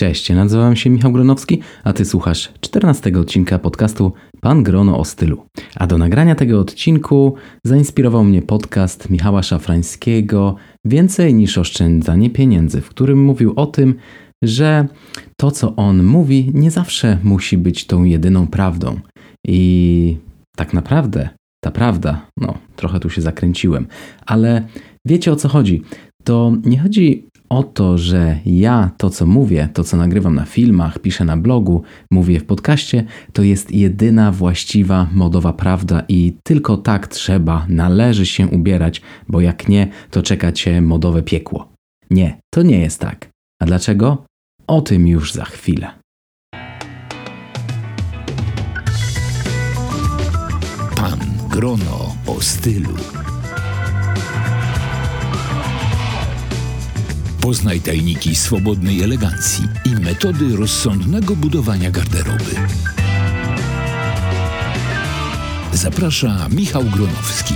Cześć, nazywam się Michał Gronowski, a ty słuchasz 14 odcinka podcastu Pan Grono o stylu. A do nagrania tego odcinku zainspirował mnie podcast Michała Szafrańskiego Więcej niż oszczędzanie pieniędzy, w którym mówił o tym, że to co on mówi nie zawsze musi być tą jedyną prawdą. I tak naprawdę ta prawda, no trochę tu się zakręciłem, ale wiecie o co chodzi. To nie chodzi o to, że ja to, co mówię, to, co nagrywam na filmach, piszę na blogu, mówię w podcaście, to jest jedyna właściwa modowa prawda i tylko tak trzeba, należy się ubierać, bo jak nie, to czeka cię modowe piekło. Nie, to nie jest tak. A dlaczego? O tym już za chwilę. Pan Grono o stylu. Poznaj tajniki swobodnej elegancji i metody rozsądnego budowania garderoby. Zaprasza Michał Gronowski.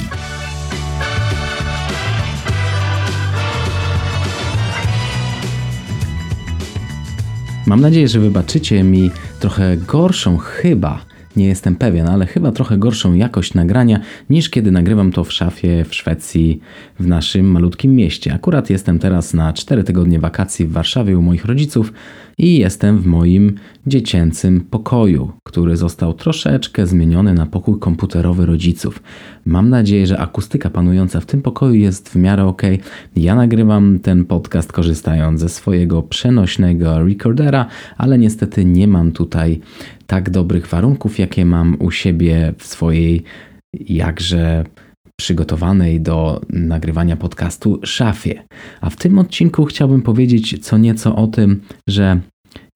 Mam nadzieję, że wybaczycie mi trochę gorszą chyba nie jestem pewien, ale chyba trochę gorszą jakość nagrania niż kiedy nagrywam to w szafie w Szwecji w naszym malutkim mieście. Akurat jestem teraz na 4 tygodnie wakacji w Warszawie u moich rodziców i jestem w moim dziecięcym pokoju, który został troszeczkę zmieniony na pokój komputerowy rodziców. Mam nadzieję, że akustyka panująca w tym pokoju jest w miarę ok. Ja nagrywam ten podcast korzystając ze swojego przenośnego recordera, ale niestety nie mam tutaj tak dobrych warunków, jakie mam u siebie w swojej jakże przygotowanej do nagrywania podcastu szafie. A w tym odcinku chciałbym powiedzieć co nieco o tym, że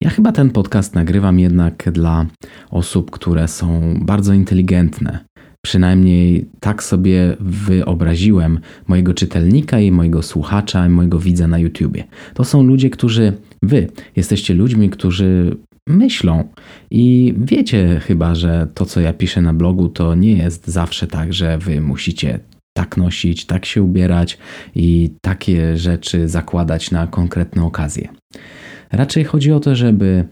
ja chyba ten podcast nagrywam jednak dla osób, które są bardzo inteligentne. Przynajmniej tak sobie wyobraziłem mojego czytelnika i mojego słuchacza i mojego widza na YouTubie. To są ludzie, którzy, wy jesteście ludźmi, którzy myślą. I wiecie chyba, że to, co ja piszę na blogu, to nie jest zawsze tak, że wy musicie tak nosić, tak się ubierać i takie rzeczy zakładać na konkretne okazje. Raczej chodzi o to, żeby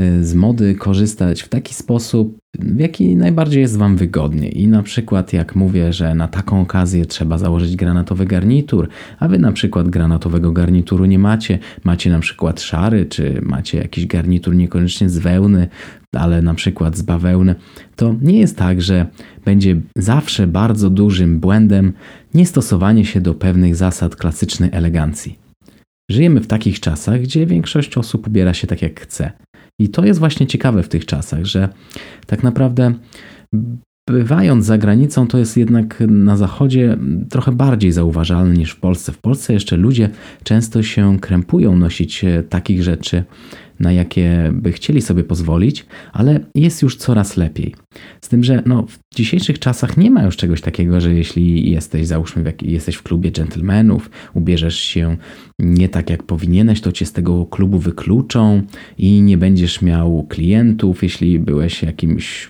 y, z mody korzystać w taki sposób, w jaki najbardziej jest Wam wygodnie. I na przykład, jak mówię, że na taką okazję trzeba założyć granatowy garnitur, a Wy na przykład granatowego garnituru nie macie, macie na przykład szary, czy macie jakiś garnitur niekoniecznie z wełny, ale na przykład z bawełny, to nie jest tak, że będzie zawsze bardzo dużym błędem niestosowanie się do pewnych zasad klasycznej elegancji. Żyjemy w takich czasach, gdzie większość osób ubiera się tak jak chce. I to jest właśnie ciekawe w tych czasach, że tak naprawdę bywając za granicą, to jest jednak na zachodzie trochę bardziej zauważalne niż w Polsce. W Polsce jeszcze ludzie często się krępują nosić e, takich rzeczy, na jakie by chcieli sobie pozwolić, ale jest już coraz lepiej. Z tym, że no, w dzisiejszych czasach nie ma już czegoś takiego, że jeśli jesteś, załóżmy, w jesteś w klubie dżentelmenów, ubierzesz się nie tak jak powinieneś, to cię z tego klubu wykluczą i nie będziesz miał klientów, jeśli byłeś jakimś,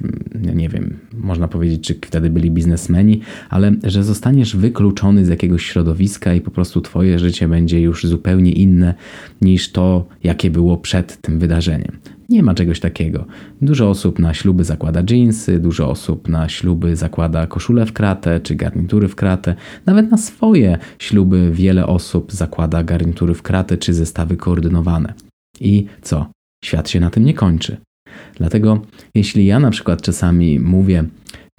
nie wiem, można powiedzieć, czy wtedy byli biznesmeni, ale że zostaniesz wykluczony z jakiegoś środowiska i po prostu twoje życie będzie już zupełnie inne niż to, jakie było przed tym wydarzeniem. Nie ma czegoś takiego. Dużo osób na śluby zakłada dżinsy, dużo osób na śluby zakłada koszulę w kratę czy garnitury w kratę. Nawet na swoje śluby wiele osób zakłada garnitury w kratę czy zestawy koordynowane. I co? Świat się na tym nie kończy. Dlatego, jeśli ja na przykład czasami mówię,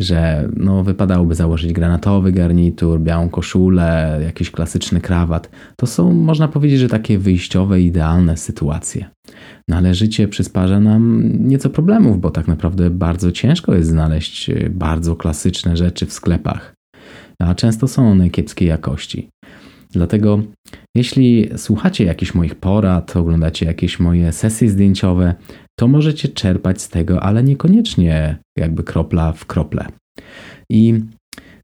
że no, wypadałoby założyć granatowy garnitur, białą koszulę, jakiś klasyczny krawat. To są, można powiedzieć, że takie wyjściowe, idealne sytuacje. No ale życie przysparza nam nieco problemów, bo tak naprawdę bardzo ciężko jest znaleźć e, bardzo klasyczne rzeczy w sklepach, a często są one kiepskiej jakości. Dlatego, jeśli słuchacie jakichś moich porad, oglądacie jakieś moje sesje zdjęciowe, to możecie czerpać z tego, ale niekoniecznie jakby kropla w krople. I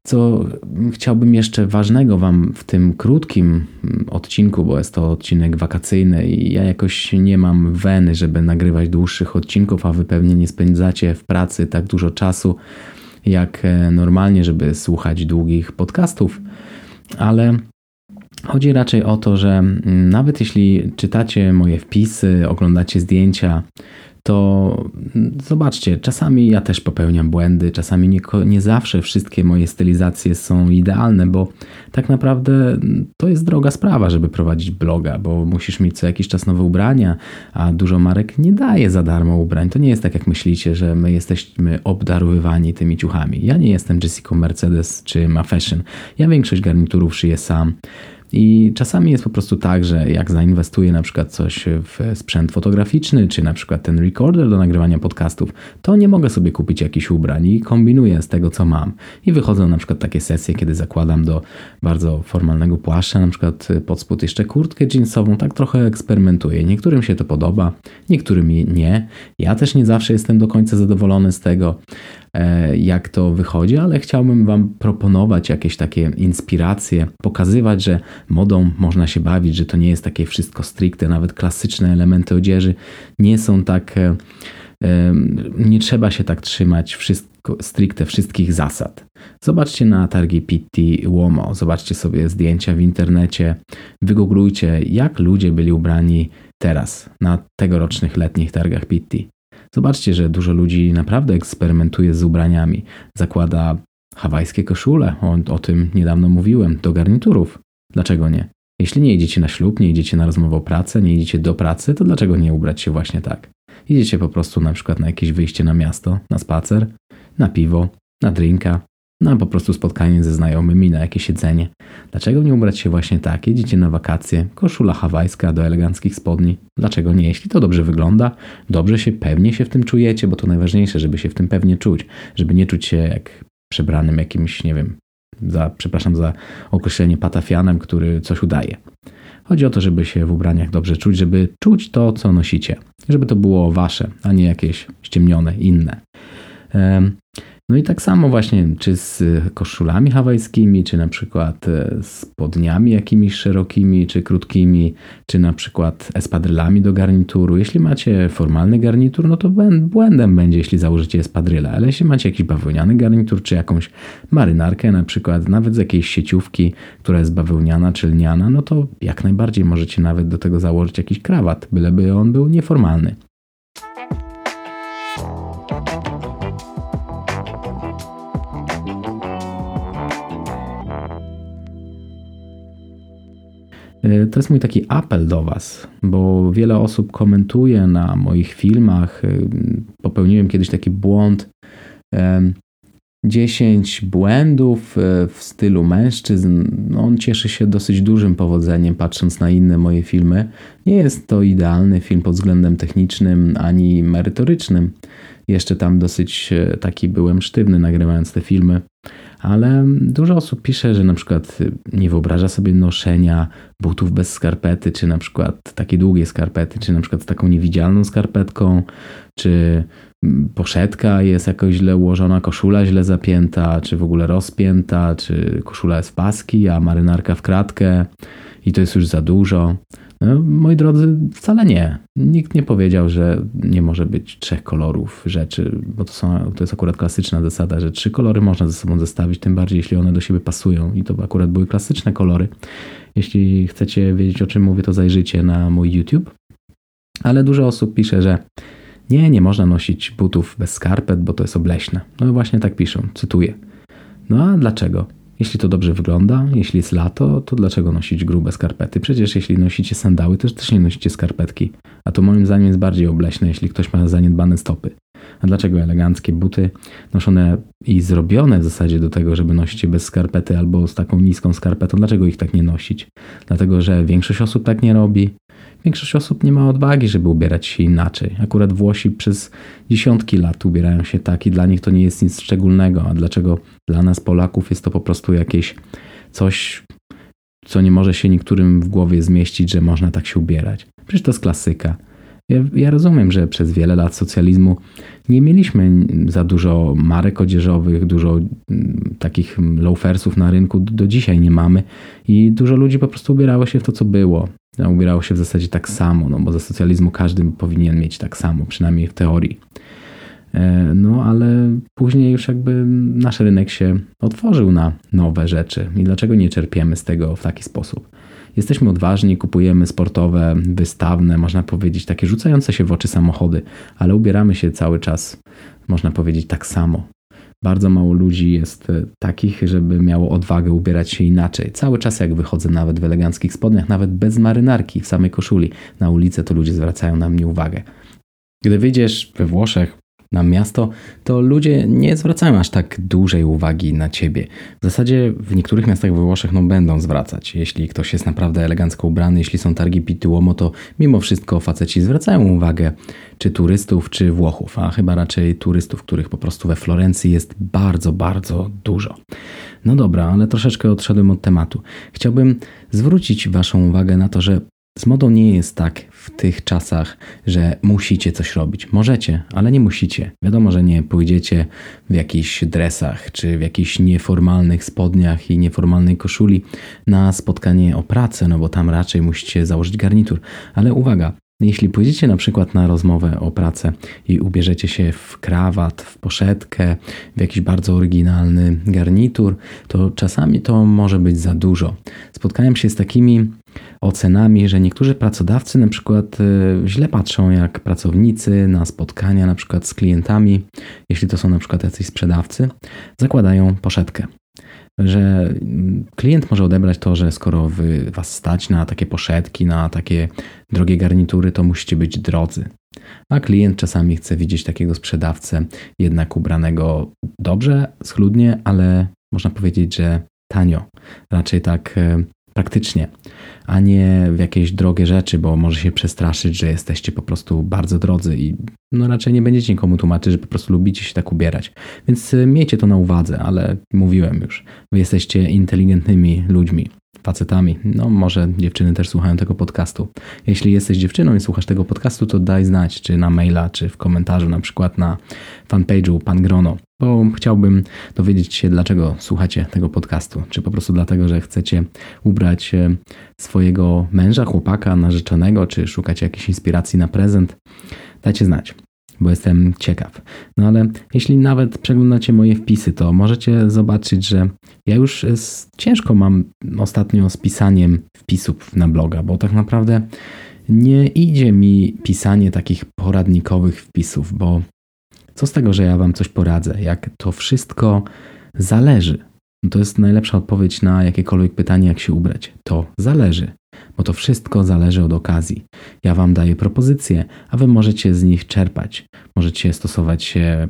co chciałbym jeszcze ważnego Wam w tym krótkim odcinku, bo jest to odcinek wakacyjny i ja jakoś nie mam weny, żeby nagrywać dłuższych odcinków, a Wy pewnie nie spędzacie w pracy tak dużo czasu jak e, normalnie, żeby słuchać długich podcastów, ale Chodzi raczej o to, że mm, nawet jeśli czytacie moje wpisy, oglądacie zdjęcia, to zobaczcie, czasami ja też popełniam błędy, czasami nie, nie zawsze wszystkie moje stylizacje są idealne, bo tak naprawdę to jest droga sprawa, żeby prowadzić bloga, bo musisz mieć co jakiś czas nowe ubrania, a dużo marek nie daje za darmo ubrań. To nie jest tak, jak myślicie, że my jesteśmy obdarowywani tymi ciuchami. Ja nie jestem Jessica Mercedes czy Ma Fashion. Ja większość garniturów szyję sam. I czasami jest po prostu tak, że jak zainwestuję na przykład coś w sprzęt fotograficzny, czy na przykład ten recorder do nagrywania podcastów, to nie mogę sobie kupić jakichś ubrań i kombinuję z tego, co mam. I wychodzą na przykład takie sesje, kiedy zakładam do bardzo formalnego płaszcza, na przykład pod spód jeszcze kurtkę jeansową, tak trochę eksperymentuję. Niektórym się to podoba, niektórym nie. Ja też nie zawsze jestem do końca zadowolony z tego, jak to wychodzi, ale chciałbym Wam proponować jakieś takie inspiracje, pokazywać, że modą można się bawić, że to nie jest takie wszystko stricte, nawet klasyczne elementy odzieży nie są tak, e, e, nie trzeba się tak trzymać wszystko, stricte wszystkich zasad. Zobaczcie na targi Pitti Uomo, zobaczcie sobie zdjęcia w internecie, wygooglujcie jak ludzie byli ubrani teraz na tegorocznych letnich targach Pitti. Zobaczcie, że dużo ludzi naprawdę eksperymentuje z ubraniami. Zakłada hawajskie koszule, o, o tym niedawno mówiłem, do garniturów. Dlaczego nie? Jeśli nie idziecie na ślub, nie idziecie na rozmowę o pracę, nie idziecie do pracy, to dlaczego nie ubrać się właśnie tak? Idziecie po prostu na przykład na jakieś wyjście na miasto, na spacer, na piwo, na drinka, na po prostu spotkanie ze znajomymi, na jakieś siedzenie. Dlaczego nie ubrać się właśnie tak? Jedziecie na wakacje, koszula hawajska do eleganckich spodni. Dlaczego nie? Jeśli to dobrze wygląda, dobrze się, pewnie się w tym czujecie, bo to najważniejsze, żeby się w tym pewnie czuć. Żeby nie czuć się jak przebranym jakimś, nie wiem, za, przepraszam za określenie patafianem, który coś udaje. Chodzi o to, żeby się w ubraniach dobrze czuć, żeby czuć to, co nosicie. Żeby to było wasze, a nie jakieś ściemnione, inne. No i tak samo właśnie, czy z koszulami hawajskimi, czy na przykład e, z podniami jakimiś szerokimi, czy krótkimi, czy na przykład espadrylami do garnituru. Jeśli macie formalny garnitur, no to błędem będzie, jeśli założycie espadryla, ale jeśli macie jakiś bawełniany garnitur, czy jakąś marynarkę na przykład, nawet z jakiejś sieciówki, która jest bawełniana czy lniana, no to jak najbardziej możecie nawet do tego założyć jakiś krawat, byleby on był nieformalny. To jest mój taki apel do Was, bo wiele osób komentuje na moich filmach. E, popełniłem kiedyś taki błąd. 10 błędów e, w stylu mężczyzn. No, on cieszy się dosyć dużym powodzeniem, patrząc na inne moje filmy. Nie jest to idealny film pod względem technicznym ani merytorycznym. Jeszcze tam dosyć taki byłem sztywny, nagrywając te filmy ale dużo osób pisze, że na przykład nie wyobraża sobie noszenia butów bez skarpety, czy na przykład takie długie skarpety, czy na przykład z taką niewidzialną skarpetką, czy poszetka jest jakoś źle ułożona, koszula źle zapięta, czy w ogóle rozpięta, czy koszula jest w paski, a marynarka w kratkę i to jest już za dużo. No, moi drodzy, wcale nie. Nikt nie powiedział, że nie może być trzech kolorów rzeczy, bo to, są, to jest akurat klasyczna zasada, że trzy kolory można ze sobą zestawić, tym bardziej jeśli one do siebie pasują. I to akurat były klasyczne kolory. Jeśli chcecie wiedzieć o czym mówię, to zajrzyjcie na mój YouTube. Ale dużo osób pisze, że nie, nie można nosić butów bez skarpet, bo to jest obleśne. No właśnie tak piszą, cytuję. No a dlaczego? Jeśli to dobrze wygląda, jeśli jest lato, to dlaczego nosić grube skarpety? Przecież jeśli nosicie sandały, to też nie nosicie skarpetki. A to moim zdaniem jest bardziej obleśne, jeśli ktoś ma zaniedbane stopy. A dlaczego eleganckie buty noszone i zrobione w zasadzie do tego, żeby nosić je bez skarpety albo z taką niską skarpetą, dlaczego ich tak nie nosić? Dlatego, że większość osób tak nie robi, Większość osób nie ma odwagi, żeby ubierać się inaczej. Akurat Włosi przez dziesiątki lat ubierają się tak i dla nich to nie jest nic szczególnego. A dlaczego dla nas, Polaków, jest to po prostu jakieś coś, co nie może się niektórym w głowie zmieścić, że można tak się ubierać? Przecież to jest klasyka. Ja, ja, rozumiem, że przez wiele lat socjalizmu nie mieliśmy za dużo marek odzieżowych, dużo mm, takich loafersów na rynku, do dzisiaj nie mamy i dużo ludzi po prostu ubierało się w to, co było. Ubierało się w zasadzie tak samo, no bo za socjalizmu każdy powinien mieć tak samo, przynajmniej w teorii. E, no ale później już jakby nasz rynek się otworzył na nowe rzeczy. I dlaczego nie czerpiemy z tego w taki sposób? Jesteśmy odważni, kupujemy sportowe, wystawne, można powiedzieć, takie rzucające się w oczy samochody, ale ubieramy się cały czas, można powiedzieć, tak samo. Bardzo mało ludzi jest e, takich, żeby miało odwagę ubierać się inaczej. Cały czas, jak wychodzę nawet w eleganckich spodniach, nawet bez marynarki, w samej koszuli na ulicę, to ludzie zwracają na mnie uwagę. Gdy wyjdziesz we Włoszech na miasto, to ludzie nie zwracają aż tak dużej uwagi na ciebie. W zasadzie w niektórych miastach we Włoszech no, będą zwracać. Jeśli ktoś jest naprawdę elegancko ubrany, jeśli są targi Pituomo, to mimo wszystko faceci zwracają uwagę czy turystów, czy Włochów, a chyba raczej turystów, których po prostu we Florencji jest bardzo, bardzo dużo. No dobra, ale troszeczkę odszedłem od tematu. Chciałbym zwrócić Waszą uwagę na to, że z modą nie jest tak w tych czasach, że musicie coś robić. Możecie, ale nie musicie. Wiadomo, że nie pójdziecie w jakichś dresach czy w jakichś nieformalnych spodniach i nieformalnej koszuli na spotkanie o pracę, no bo tam raczej musicie założyć garnitur. Ale uwaga, jeśli pójdziecie na przykład na rozmowę o pracę i ubierzecie się w krawat, w poszetkę, w jakiś bardzo oryginalny garnitur, to czasami to może być za dużo. Spotkałem się z takimi ocenami, że niektórzy pracodawcy na przykład e, źle patrzą jak pracownicy na spotkania na przykład z klientami, jeśli to są na przykład jacyś sprzedawcy, zakładają poszetkę że klient może odebrać to, że skoro wy was stać na takie poszetki, na takie drogie garnitury, to musicie być drodzy. A klient czasami chce widzieć takiego sprzedawcę jednak ubranego dobrze, schludnie, ale można powiedzieć, że tanio. Raczej tak e, praktycznie, a nie w jakieś drogie rzeczy, bo może się przestraszyć, że jesteście po prostu bardzo drodzy i no raczej nie będziecie nikomu tłumaczyć, że po prostu lubicie się tak ubierać. Więc e, miejcie to na uwadze, ale mówiłem już, wy jesteście inteligentnymi ludźmi facetami. No może dziewczyny też słuchają tego podcastu. Jeśli jesteś dziewczyną i słuchasz tego podcastu, to daj znać, czy na maila, czy w komentarzu, na przykład na fanpage'u Pan Grono, bo chciałbym dowiedzieć się, dlaczego słuchacie tego podcastu. Czy po prostu dlatego, że chcecie ubrać e, swojego męża, chłopaka, narzeczonego, czy szukacie jakiejś inspiracji na prezent. Dajcie znać bo jestem ciekaw. No ale jeśli nawet przeglądacie moje wpisy, to możecie zobaczyć, że ja już ciężko mam ostatnio z pisaniem wpisów na bloga, bo tak naprawdę nie idzie mi pisanie takich poradnikowych wpisów, bo co z tego, że ja wam coś poradzę, jak to wszystko zależy. To jest najlepsza odpowiedź na jakiekolwiek pytanie, jak się ubrać. To zależy bo to wszystko zależy od okazji. Ja Wam daję propozycje, a Wy możecie z nich czerpać. Możecie stosować się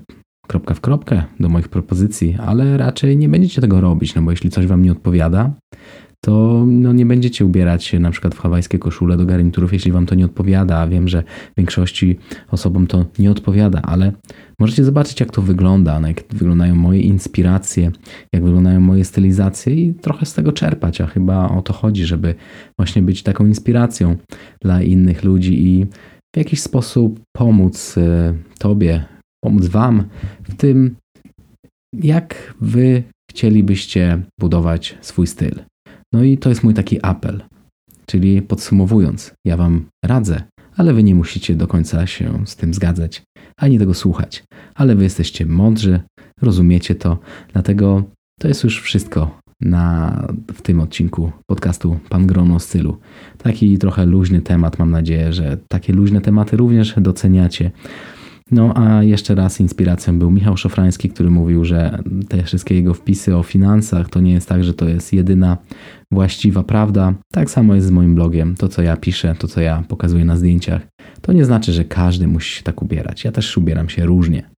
kropka w kropkę do moich propozycji, ale raczej nie będziecie tego robić, no bo jeśli coś Wam nie odpowiada, to no nie będziecie ubierać się na przykład w hawajskie koszule do garniturów, jeśli wam to nie odpowiada. A wiem, że większości osobom to nie odpowiada, ale możecie zobaczyć, jak to wygląda, jak wyglądają moje inspiracje, jak wyglądają moje stylizacje i trochę z tego czerpać. A chyba o to chodzi, żeby właśnie być taką inspiracją dla innych ludzi i w jakiś sposób pomóc e, Tobie, pomóc Wam w tym, jak Wy chcielibyście budować swój styl. No i to jest mój taki apel. Czyli podsumowując, ja Wam radzę, ale Wy nie musicie do końca się z tym zgadzać, ani tego słuchać. Ale Wy jesteście mądrzy, rozumiecie to, dlatego to jest już wszystko na, w tym odcinku podcastu Pan Grono Stylu. Taki trochę luźny temat, mam nadzieję, że takie luźne tematy również doceniacie. No a jeszcze raz inspiracją był Michał Szofrański, który mówił, że te wszystkie jego wpisy o finansach to nie jest tak, że to jest jedyna właściwa prawda. Tak samo jest z moim blogiem. To, co ja piszę, to, co ja pokazuję na zdjęciach, to nie znaczy, że każdy musi się tak ubierać. Ja też ubieram się różnie.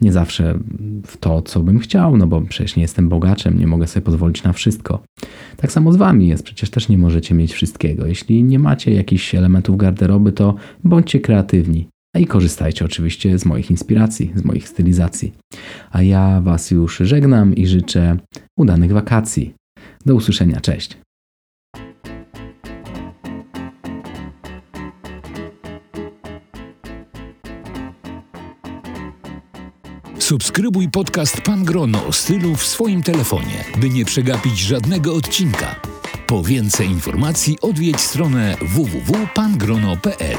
Nie zawsze w to, co bym chciał, no bo przecież nie jestem bogaczem, nie mogę sobie pozwolić na wszystko. Tak samo z wami jest, przecież też nie możecie mieć wszystkiego. Jeśli nie macie jakichś elementów garderoby, to bądźcie kreatywni. A i korzystajcie oczywiście z moich inspiracji, z moich stylizacji. A ja Was już żegnam i życzę udanych wakacji. Do usłyszenia, cześć. Subskrybuj podcast Pan Grono o stylu w swoim telefonie, by nie przegapić żadnego odcinka. Po więcej informacji odwiedź stronę www.pangrono.pl.